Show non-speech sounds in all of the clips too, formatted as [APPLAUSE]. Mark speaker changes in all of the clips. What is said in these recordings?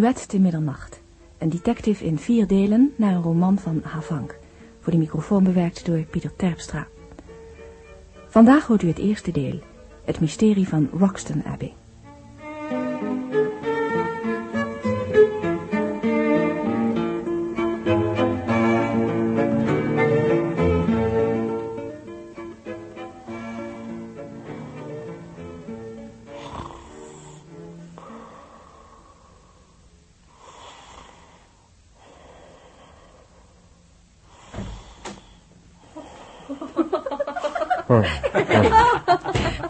Speaker 1: Menuet te middernacht. Een detective in vier delen naar een roman van Havank. Voor de microfoon bewerkt door Pieter Terpstra. Vandaag hoort u het eerste deel. Het mysterie van Roxton Abbey.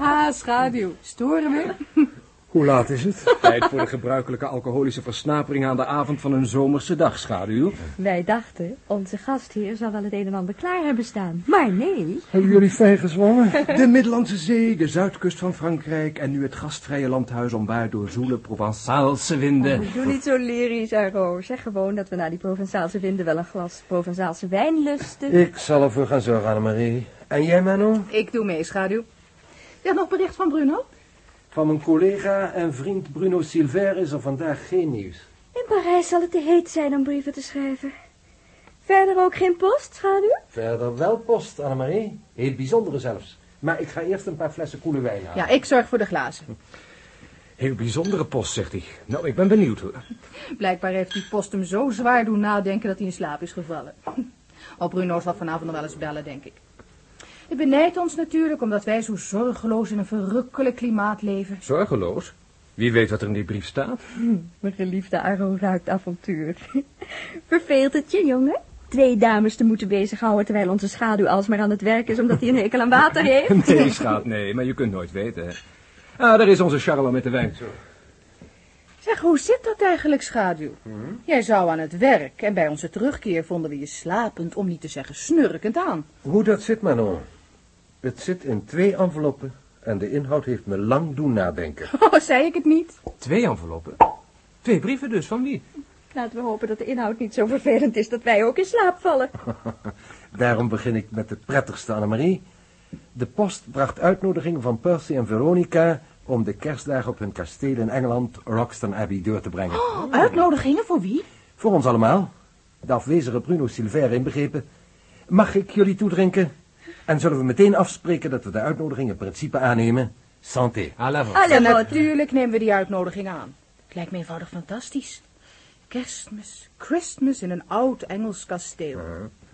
Speaker 2: Ah, [LAUGHS] schaduw. Storen we?
Speaker 3: Hoe laat is het? [LAUGHS]
Speaker 4: Tijd voor de gebruikelijke alcoholische versnapering aan de avond van een zomerse dag, schaduw.
Speaker 5: Wij dachten, onze gastheer zal wel het een en ander klaar hebben staan. Maar nee.
Speaker 3: Hebben jullie fijn gezwommen?
Speaker 4: De Middellandse Zee, de zuidkust van Frankrijk en nu het gastvrije landhuis omwaard door zoele Provençaalse winden.
Speaker 5: Doe niet zo lyrisch, Arro. Zeg gewoon dat we na die Provençaalse winden wel een glas Provençaalse wijn lusten.
Speaker 3: Ik zal ervoor gaan zorgen, Annemarie. En jij, Manon?
Speaker 2: Ik doe mee, schaduw. Ja, nog bericht van Bruno?
Speaker 3: Van mijn collega en vriend Bruno Silver is er vandaag geen nieuws.
Speaker 5: In Parijs zal het te heet zijn om brieven te schrijven. Verder ook geen post, schaduw?
Speaker 3: Verder wel post, Annemarie. Heel bijzondere zelfs. Maar ik ga eerst een paar flessen koele wijn halen.
Speaker 2: Ja, ik zorg voor de glazen.
Speaker 4: Heel bijzondere post, zegt hij. Nou, ik ben benieuwd hoor.
Speaker 2: Blijkbaar heeft die post hem zo zwaar doen nadenken dat hij in slaap is gevallen. Oh, Bruno zal vanavond nog wel eens bellen, denk ik. Hij benijdt ons natuurlijk omdat wij zo zorgeloos in een verrukkelijk klimaat leven.
Speaker 4: Zorgeloos? Wie weet wat er in die brief staat?
Speaker 5: Mijn geliefde Arro ruikt avontuur. [LAUGHS] Verveelt het je, jongen? Twee dames te moeten bezighouden terwijl onze schaduw alsmaar aan het werk is omdat hij een hekel aan water [LAUGHS] heeft.
Speaker 4: Nee, schat, nee, maar je kunt nooit weten. hè. Ah, daar is onze Charlotte met de wijn.
Speaker 2: Zeg, hoe zit dat eigenlijk, schaduw? Jij zou aan het werk en bij onze terugkeer vonden we je slapend, om niet te zeggen snurkend aan.
Speaker 3: Hoe dat zit, Manon? Het zit in twee enveloppen en de inhoud heeft me lang doen nadenken. [LAUGHS]
Speaker 2: Oh, zei ik het niet?
Speaker 4: Twee enveloppen? Twee brieven dus, van wie?
Speaker 5: Laten we hopen dat de inhoud niet zo vervelend is dat wij ook in slaap vallen. [LAUGHS]
Speaker 3: Daarom begin ik met het prettigste, Annemarie. De post bracht uitnodigingen van Percy en Veronica om de kerstdagen op hun kasteel in Engeland, Roxton Abbey, door te brengen.
Speaker 2: Oh, uitnodigingen voor wie?
Speaker 3: Voor ons allemaal. De afwezige Bruno Silver inbegrepen. Mag ik jullie toedrinken? En zullen we meteen afspreken dat we de uitnodiging in principe aannemen? Santé.
Speaker 2: Ja, natuurlijk nemen we die uitnodiging aan. Het lijkt me eenvoudig fantastisch. Kerstmis, Christmas in een oud Engels kasteel.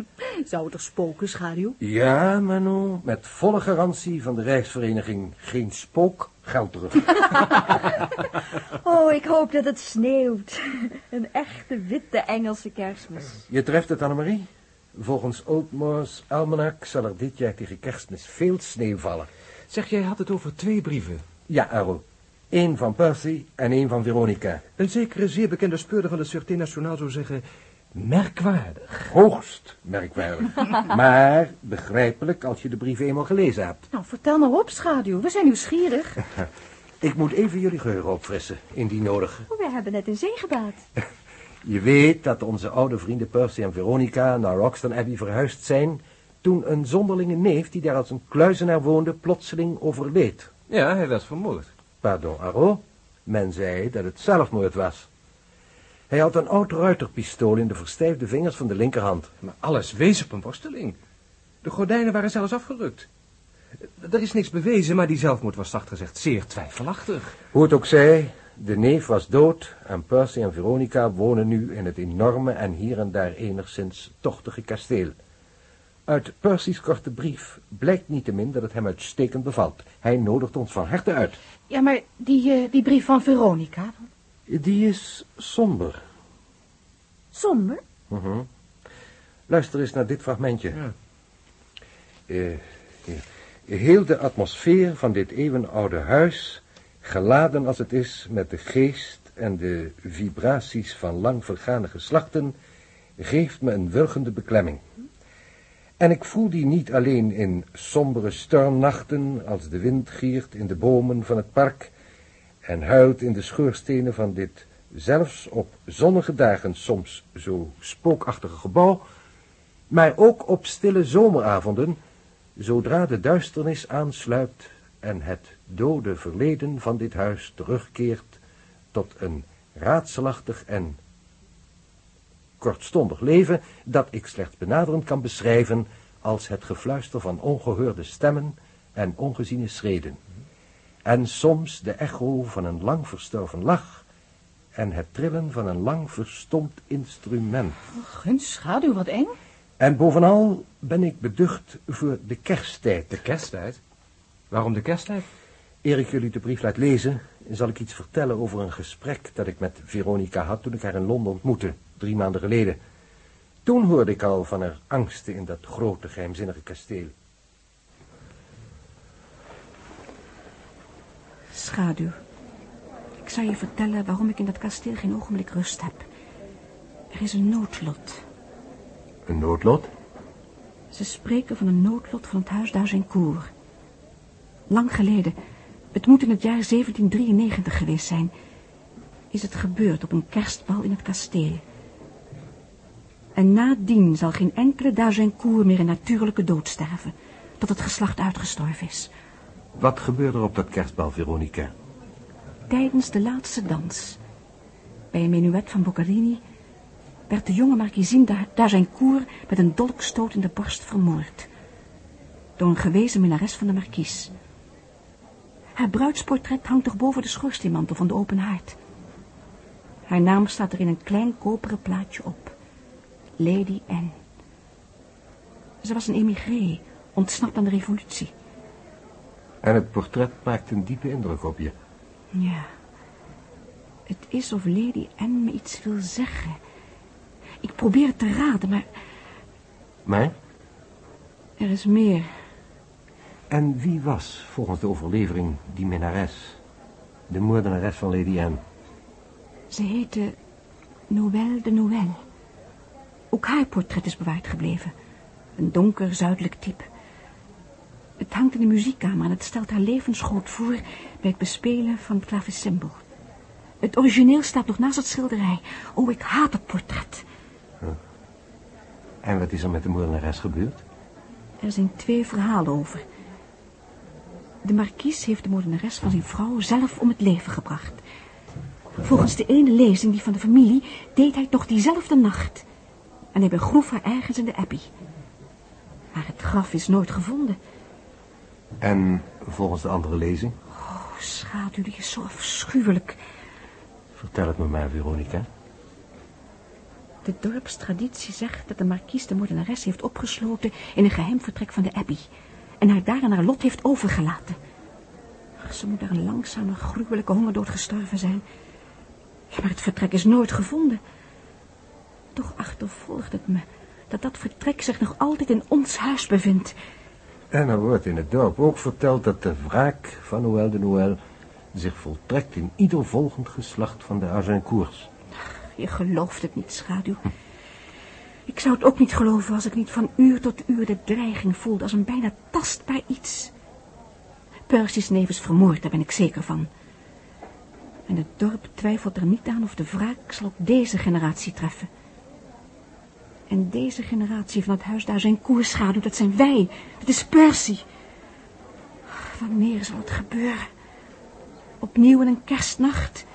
Speaker 2: [LAUGHS] Zou het er spoken, schaduw?
Speaker 3: Ja, Manon, met volle garantie van de Rijksvereniging. Geen spook, geld terug. [LAUGHS]
Speaker 5: Oh, ik hoop dat het sneeuwt. [LAUGHS] Een echte witte Engelse kerstmis.
Speaker 3: Je treft het, Annemarie. Volgens Oldmore's Almanac zal er dit jaar tegen kerstmis veel sneeuw vallen.
Speaker 4: Zeg, jij had het over twee brieven.
Speaker 3: Ja, Arrow. Eén van Percy en één van Veronica.
Speaker 4: Een zekere zeer bekende speurder van de Sûreté Nationale zou zeggen... merkwaardig.
Speaker 3: Hoogst merkwaardig. [LAUGHS] maar begrijpelijk als je de brief eenmaal gelezen hebt.
Speaker 2: Nou, vertel nou op, schaduw. We zijn nieuwsgierig. [LAUGHS]
Speaker 3: Ik moet even jullie geheugen opfrissen, indien nodig.
Speaker 5: Oh, wij hebben net in zee gebaad. [LAUGHS]
Speaker 3: Je weet dat onze oude vrienden Percy en Veronica naar Roxton Abbey verhuisd zijn... toen een zonderlinge neef die daar als een kluizenaar woonde plotseling overleed.
Speaker 4: Ja, hij werd vermoord.
Speaker 3: Pardon, Arro. Men zei dat het zelfmoord was. Hij had een oud ruiterpistool in de verstijfde vingers van de linkerhand.
Speaker 4: Maar alles wees op een worsteling. De gordijnen waren zelfs afgerukt. Er is niks bewezen, maar die zelfmoord was zacht gezegd zeer twijfelachtig.
Speaker 3: Hoe het ook zij, de neef was dood en Percy en Veronica wonen nu in het enorme en hier en daar enigszins tochtige kasteel. Uit Percy's korte brief blijkt niettemin dat het hem uitstekend bevalt. Hij nodigt ons van harte uit.
Speaker 2: Ja, maar die, eh, die brief van Veronica?
Speaker 3: Die is somber.
Speaker 5: Somber?
Speaker 3: Mhm. Luister eens naar dit fragmentje.
Speaker 4: Ja.
Speaker 3: Eh, hier. Heel de atmosfeer van dit eeuwenoude huis, geladen als het is met de geest en de vibraties van lang vergane geslachten, geeft me een wurgende beklemming. En ik voel die niet alleen in sombere stormnachten, als de wind giert in de bomen van het park en huilt in de schoorstenen van dit zelfs op zonnige dagen soms zo spookachtige gebouw, maar ook op stille zomeravonden, zodra de duisternis aansluipt en het dode verleden van dit huis terugkeert tot een raadselachtig en kortstondig leven dat ik slechts benaderend kan beschrijven als het gefluister van ongehoorde stemmen en ongeziene schreden. En soms de echo van een lang verstorven lach en het trillen van een lang verstomd instrument.
Speaker 2: Gun schaduw, wat eng.
Speaker 3: En bovenal ben ik beducht voor de kersttijd.
Speaker 4: De kersttijd? Waarom de kersttijd?
Speaker 3: Eer ik jullie de brief laat lezen, zal ik iets vertellen over een gesprek dat ik met Veronica had toen ik haar in Londen ontmoette, drie maanden geleden. Toen hoorde ik al van haar angsten in dat grote geheimzinnige kasteel.
Speaker 1: Schaduw. Ik zal je vertellen waarom ik in dat kasteel geen ogenblik rust heb. Er is een noodlot.
Speaker 3: Een noodlot?
Speaker 1: Ze spreken van een noodlot van het huis d'Agincourt. Lang geleden, het moet in het jaar 1793 geweest zijn, is het gebeurd op een kerstbal in het kasteel. En nadien zal geen enkele d'Agincourt meer een natuurlijke dood sterven, tot het geslacht uitgestorven is.
Speaker 3: Wat gebeurde er op dat kerstbal, Veronica?
Speaker 1: Tijdens de laatste dans, bij een menuet van Boccarini, werd de jonge markiezin d'Agincourt met een dolkstoot in de borst vermoord. Door een gewezen minnares van de markies. Haar bruidsportret hangt toch boven de schoorsteenmantel van de open haard. Haar naam staat er in een klein koperen plaatje op. Lady Anne. Ze was een emigré, ontsnapt aan de revolutie.
Speaker 3: En het portret maakt een diepe indruk op je.
Speaker 1: Ja. Het is of Lady Anne me iets wil zeggen. Ik probeer het te raden, maar...
Speaker 3: Maar?
Speaker 1: Er is meer.
Speaker 3: En wie was, volgens de overlevering, die minnares? De moordenares van Lady Anne?
Speaker 1: Ze heette Noël de Noël. Ook haar portret is bewaard gebleven. Een donker, zuidelijk type. Het hangt in de muziekkamer en het stelt haar levensgroot voor bij het bespelen van het klavecimbal. Het origineel staat nog naast het schilderij. Oh, ik haat het portret.
Speaker 3: En wat is er met de moordenares gebeurd?
Speaker 1: Er zijn twee verhalen over. De markies heeft de moordenares van zijn vrouw zelf om het leven gebracht. Volgens de ene lezing, die van de familie, deed hij nog diezelfde nacht. En hij begroef haar ergens in de abbey. Maar het graf is nooit gevonden.
Speaker 3: En volgens de andere lezing?
Speaker 1: Oh, schaduw, die is zo afschuwelijk.
Speaker 3: Vertel het me maar, Veronica.
Speaker 1: De dorpstraditie zegt dat de markies de moordenares heeft opgesloten in een geheim vertrek van de abbey. En haar daar aan haar lot heeft overgelaten. Ach, ze moet daar een langzame, gruwelijke hongerdood gestorven zijn. Ja, maar het vertrek is nooit gevonden. Toch achtervolgt het me dat dat vertrek zich nog altijd in ons huis bevindt.
Speaker 3: En er wordt in het dorp ook verteld dat de wraak van Noël de Noël zich voltrekt in ieder volgend geslacht van de Agincourts.
Speaker 1: Je gelooft het niet, schaduw. Ik zou het ook niet geloven als ik niet van uur tot uur de dreiging voelde als een bijna tastbaar iets. Percy's neef is vermoord, daar ben ik zeker van. En het dorp twijfelt er niet aan of de wraak zal ook deze generatie treffen. En deze generatie van het huis daar zijn koerschaduw, dat zijn wij. Dat is Percy. Wanneer zal het gebeuren? Opnieuw in een kerstnacht.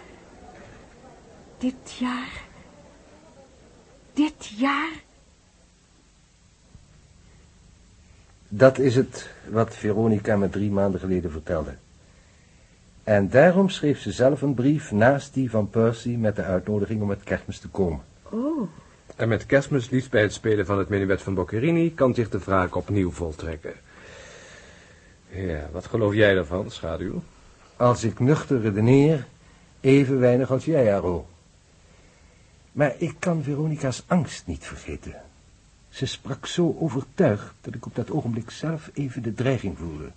Speaker 1: Dit jaar. Dit jaar.
Speaker 3: Dat is het wat Veronica me drie maanden geleden vertelde. En daarom schreef ze zelf een brief naast die van Percy met de uitnodiging om met kerstmis te komen.
Speaker 1: Oh.
Speaker 4: En met kerstmis liefst bij het spelen van het menuet van Boccherini kan zich de wraak opnieuw voltrekken. Ja, wat geloof jij daarvan, schaduw?
Speaker 3: Als ik nuchter redeneer, even weinig als jij, Aro. Maar ik kan Veronica's angst niet vergeten. Ze sprak zo overtuigd dat ik op dat ogenblik zelf even de dreiging voelde.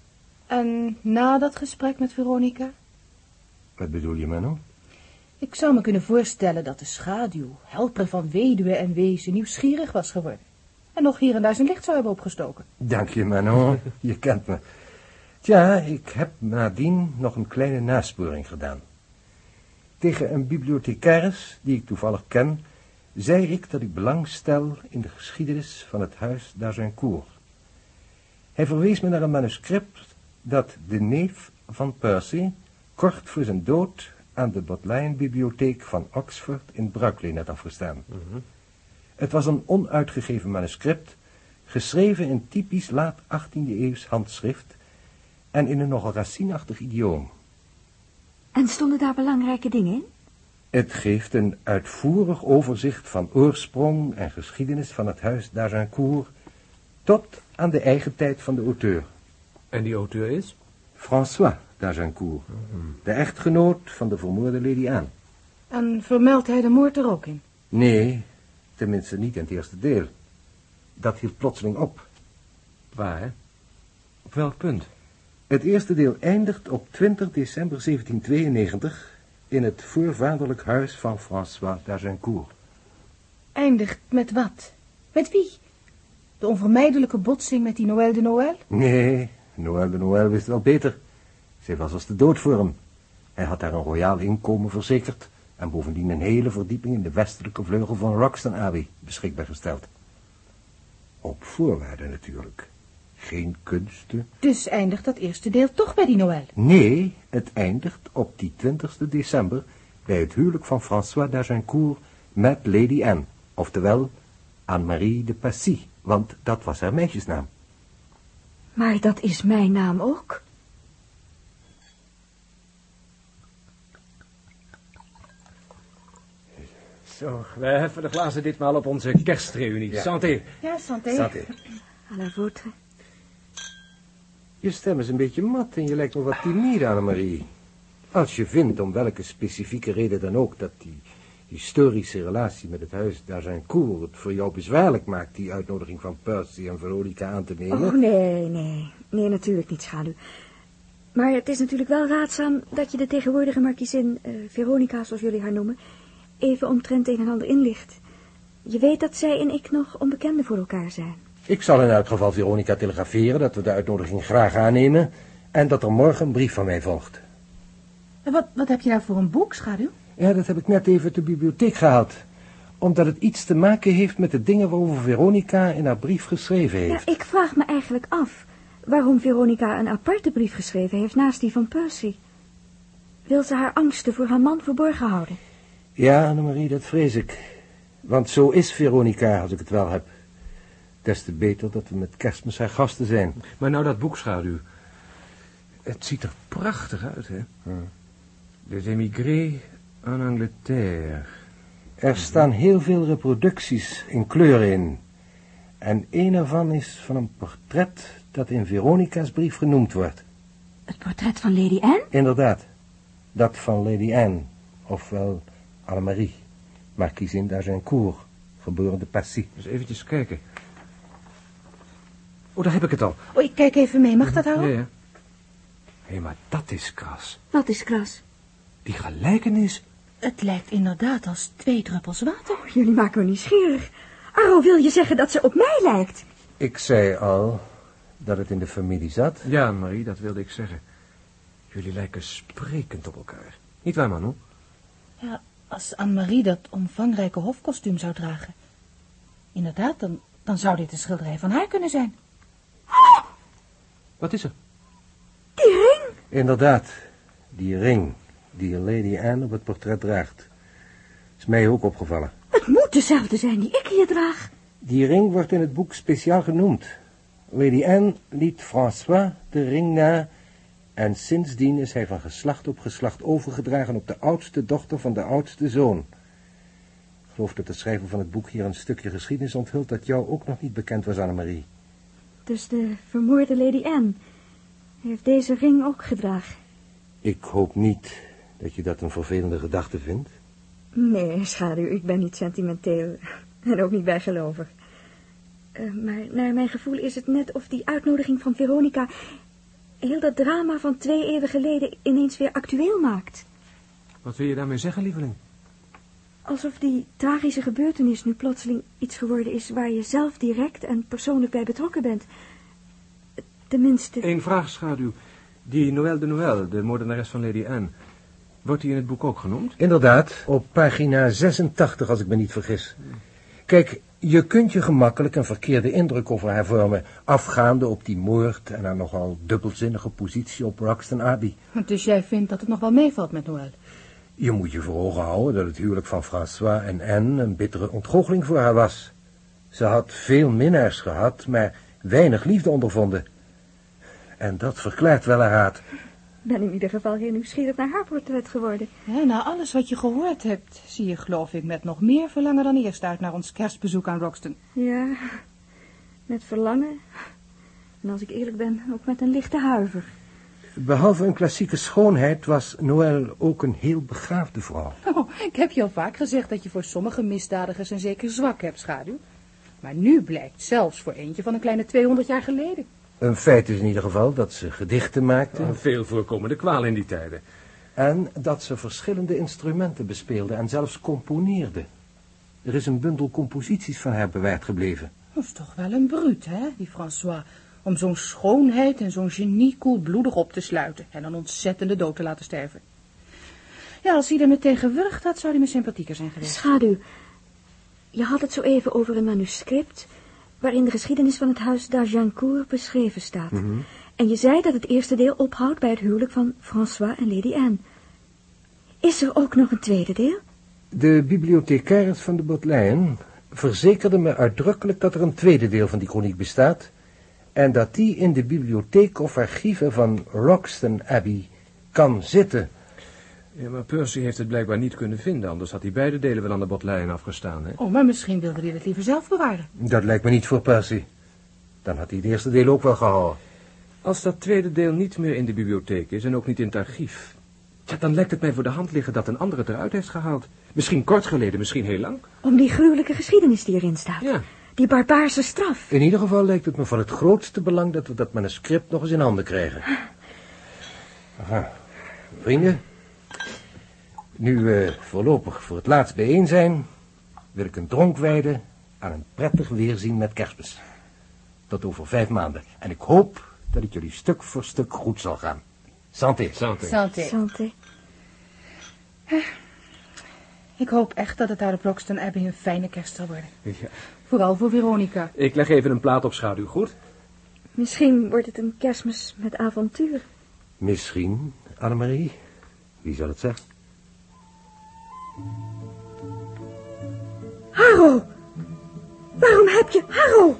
Speaker 2: En na dat gesprek met Veronica?
Speaker 3: Wat bedoel je, Manon?
Speaker 2: Ik zou me kunnen voorstellen dat de schaduw, helper van weduwe en wezen, nieuwsgierig was geworden. En nog hier en daar zijn licht zou hebben opgestoken.
Speaker 3: Dank je, Manon. Je kent me. Tja, ik heb nadien nog een kleine nasporing gedaan. Tegen een bibliothecaris, die ik toevallig ken, zei ik dat ik belang stel in de geschiedenis van het huis d'Agincourt. Hij verwees me naar een manuscript dat de neef van Percy kort voor zijn dood aan de Bodleian-bibliotheek van Oxford in Brooklyn net afgestaan. Het was een onuitgegeven manuscript, geschreven in typisch laat 18e eeuws handschrift en in een nogal racinachtig idioom.
Speaker 5: En stonden daar belangrijke dingen in?
Speaker 3: Het geeft een uitvoerig overzicht van oorsprong en geschiedenis van het huis d'Agincourt tot aan de eigen tijd van de auteur.
Speaker 4: En die auteur is?
Speaker 3: François d'Agincourt, de echtgenoot van de vermoorde Lady Anne.
Speaker 2: En vermeldt hij de moord er ook in?
Speaker 3: Nee, tenminste niet in het eerste deel. Dat hield plotseling op.
Speaker 4: Waar, hè? Op welk punt?
Speaker 3: Het eerste deel eindigt op 20 december 1792 in het voorvaderlijk huis van François d'Agincourt.
Speaker 2: Eindigt met wat? Met wie? De onvermijdelijke botsing met die Noël de Noël?
Speaker 3: Nee, Noël de Noël wist wel beter. Zij was als de dood voor hem. Hij had haar een royaal inkomen verzekerd en bovendien een hele verdieping in de westelijke vleugel van Roxton Abbey beschikbaar gesteld. Op voorwaarden natuurlijk. Geen kunsten.
Speaker 2: Dus eindigt dat eerste deel toch bij die Noël?
Speaker 3: Nee, het eindigt op die 20 december bij het huwelijk van François d'Agincourt met Lady Anne, oftewel Anne-Marie de Passy, want dat was haar meisjesnaam.
Speaker 5: Maar dat is mijn naam ook.
Speaker 4: Zo, wij heffen de glazen ditmaal op onze kerstreunie.
Speaker 3: Ja.
Speaker 4: Santé.
Speaker 2: Ja, santé.
Speaker 3: Staat
Speaker 5: À la vôtre.
Speaker 3: Je stem is een beetje mat en je lijkt me wat timide, Annemarie. Als je vindt, om welke specifieke reden dan ook, dat die historische relatie met het huis d'Agincourt het voor jou bezwaarlijk maakt die uitnodiging van Percy en Veronica aan te nemen.
Speaker 5: Oh, nee, nee. Nee, natuurlijk niet, schaduw. Maar het is natuurlijk wel raadzaam dat je de tegenwoordige markiezin, eh, Veronica, zoals jullie haar noemen, even omtrent een en ander inlicht. Je weet dat zij en ik nog onbekenden voor elkaar zijn.
Speaker 3: Ik zal in elk geval Veronica telegraferen dat we de uitnodiging graag aannemen en dat er morgen een brief van mij volgt.
Speaker 2: En wat, wat heb je daar voor een boek, schaduw?
Speaker 3: Ja, dat heb ik net even uit de bibliotheek gehaald. Omdat het iets te maken heeft met de dingen waarover Veronica in haar brief geschreven
Speaker 5: Ja,
Speaker 3: heeft.
Speaker 5: ik vraag me eigenlijk af waarom Veronica een aparte brief geschreven heeft naast die van Percy. Wil ze haar angsten voor haar man verborgen houden?
Speaker 3: Ja, Annemarie, dat vrees ik. Want zo is Veronica, als ik het wel heb. Des te beter dat we met kerstmis haar gasten zijn.
Speaker 4: Maar nou dat boekschaduw. Het ziet er prachtig uit, hè? Les émigrés en Angleterre.
Speaker 3: Er staan heel veel reproducties in kleuren in. En een ervan is van een portret dat in Veronica's brief genoemd wordt.
Speaker 5: Het portret van Lady Anne?
Speaker 3: Inderdaad, dat van Lady Anne, ofwel Annemarie, markiezin d'Agincourt, geboren de Passy.
Speaker 4: Dus eventjes kijken. Oh, daar heb ik het al.
Speaker 2: Oh, ik kijk even mee. Mag dat,
Speaker 4: Ja,
Speaker 2: Harold?
Speaker 4: ja. Hé, maar dat is kras.
Speaker 5: Wat is kras?
Speaker 4: Die gelijkenis.
Speaker 2: Het lijkt inderdaad als twee druppels water.
Speaker 5: Oh, jullie maken me nieuwsgierig. Arro, wil je zeggen dat ze op mij lijkt?
Speaker 3: Ik zei al dat het in de familie zat.
Speaker 4: Ja, Marie, dat wilde ik zeggen. Jullie lijken sprekend op elkaar. Niet waar, Manu?
Speaker 2: Ja, als Anne-Marie dat omvangrijke hofkostuum zou dragen. Inderdaad, dan, dan zou dit een schilderij van haar kunnen zijn.
Speaker 4: Wat is er?
Speaker 5: Die ring!
Speaker 3: Inderdaad, die ring die Lady Anne op het portret draagt. Is mij ook opgevallen.
Speaker 5: Het moet dezelfde zijn die ik hier draag.
Speaker 3: Die ring wordt in het boek speciaal genoemd. Lady Anne liet François de ring na en sindsdien is hij van geslacht op geslacht overgedragen op de oudste dochter van de oudste zoon. Ik geloof dat de schrijver van het boek hier een stukje geschiedenis onthult dat jou ook nog niet bekend was, Annemarie.
Speaker 5: Dus de vermoorde Lady Anne heeft deze ring ook gedragen.
Speaker 3: Ik hoop niet dat je dat een vervelende gedachte vindt.
Speaker 5: Nee, schaduw, ik ben niet sentimenteel en ook niet bijgelovig. Eh, maar naar mijn gevoel is het net of die uitnodiging van Veronica heel dat drama van twee eeuwen geleden ineens weer actueel maakt.
Speaker 4: Wat wil je daarmee zeggen, lieveling?
Speaker 5: Alsof die tragische gebeurtenis nu plotseling iets geworden is waar je zelf direct en persoonlijk bij betrokken bent. Tenminste,
Speaker 4: Eén vraag, schaduw. Die Noël de Noël, de moordenares van Lady Anne. Wordt die in het boek ook genoemd?
Speaker 3: Inderdaad, op pagina 86 als ik me niet vergis. Kijk, je kunt je gemakkelijk een verkeerde indruk over haar vormen, afgaande op die moord en haar nogal dubbelzinnige positie op Roxton Abbey.
Speaker 2: Dus jij vindt dat het nog wel meevalt met Noël?
Speaker 3: Je moet je voor ogen houden dat het huwelijk van François en Anne een bittere ontgoocheling voor haar was. Ze had veel minnaars gehad, maar weinig liefde ondervonden. En dat verklaart wel haar haat.
Speaker 5: Ik ben in ieder geval heel nieuwsgierig naar haar portret geworden.
Speaker 2: Ja, na alles wat je gehoord hebt, zie je geloof ik met nog meer verlangen dan eerst uit naar ons kerstbezoek aan Roxton.
Speaker 5: Ja, met verlangen. En als ik eerlijk ben, ook met een lichte huiver.
Speaker 3: Behalve een klassieke schoonheid was Noël ook een heel begaafde vrouw.
Speaker 2: Oh, ik heb je al vaak gezegd dat je voor sommige misdadigers een zeker zwak hebt, schaduw. Maar nu blijkt zelfs voor eentje van een kleine 200 jaar geleden.
Speaker 3: Een feit is in ieder geval dat ze gedichten maakte
Speaker 4: Een veel voorkomende kwaal in die tijden.
Speaker 3: en dat ze verschillende instrumenten bespeelde en zelfs componeerde. Er is een bundel composities van haar bewaard gebleven.
Speaker 2: Dat is toch wel een bruut, hè, die François. Om zo'n schoonheid en zo'n genie koelbloedig op te sluiten en een ontzettende dood te laten sterven. Ja, als hij er meteen gewurgd had, zou hij me sympathieker zijn geweest.
Speaker 5: Schaduw, je had het zo even over een manuscript... waarin de geschiedenis van het huis d'Agincourt beschreven staat. En je zei dat het eerste deel ophoudt bij het huwelijk van François en Lady Anne. Is er ook nog een tweede deel?
Speaker 3: De bibliothecaris van de Bodleian verzekerde me uitdrukkelijk dat er een tweede deel van die chroniek bestaat... en dat die in de bibliotheek of archieven van Roxton Abbey kan zitten...
Speaker 4: Ja, maar Percy heeft het blijkbaar niet kunnen vinden, anders had hij beide delen wel aan de botlijn afgestaan, hè?
Speaker 2: Oh, maar misschien wilde hij het liever zelf bewaren.
Speaker 3: Dat lijkt me niet voor Percy. Dan had hij het eerste deel ook wel gehouden.
Speaker 4: Als dat tweede deel niet meer in de bibliotheek is en ook niet in het archief... Ja, dan lijkt het mij voor de hand liggen dat een andere het eruit heeft gehaald. Misschien kort geleden, misschien heel lang.
Speaker 5: Om die gruwelijke geschiedenis die erin staat.
Speaker 4: Ja.
Speaker 5: Die barbaarse straf.
Speaker 3: In ieder geval lijkt het me van het grootste belang dat we dat manuscript nog eens in handen krijgen. Aha. Vrienden, nu we voorlopig voor het laatst bijeen zijn, wil ik een dronk wijden aan een prettig weerzien met kerstmis. Tot over vijf maanden. En ik hoop dat het jullie stuk voor stuk goed zal gaan. Santé.
Speaker 4: Santé.
Speaker 2: Santé.
Speaker 5: Santé.
Speaker 2: Ik hoop echt dat het daar op Roxton Abbey een fijne kerst zal worden.
Speaker 4: Ja.
Speaker 2: Vooral voor Veronica.
Speaker 4: Ik leg even een plaat op schaduw, goed?
Speaker 5: Misschien wordt het een kerstmis met avontuur.
Speaker 3: Misschien, Annemarie. Wie zal het zeggen?
Speaker 5: Haro! Waarom heb je Haro?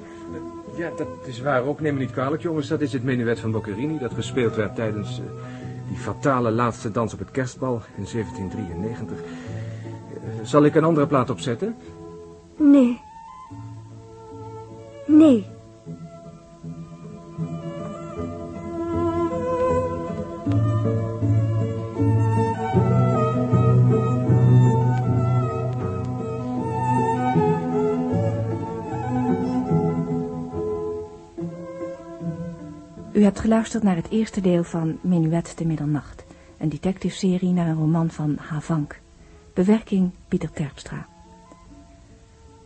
Speaker 4: Ja, dat is waar ook. Neem me niet kwalijk, jongens. Dat is het menuet van Boccherini dat gespeeld werd tijdens eh, die fatale laatste dans op het kerstbal in 1793. Eh, zal ik een andere plaat opzetten?
Speaker 5: Nee. Nee.
Speaker 1: U hebt geluisterd naar het eerste deel van Menuet de Middernacht, een detective-serie naar een roman van Havank. Bewerking Pieter Terpstra.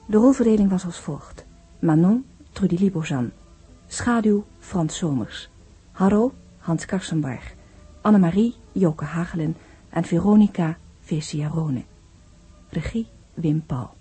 Speaker 1: De rolverdeling was als volgt. Manon, Trudy Libozan. Schaduw, Frans Somers. Harro, Hans Karsenbarg. Annemarie, Joke Hagelen. En Veronica, Vesia Rone. Regie, Wim Paul.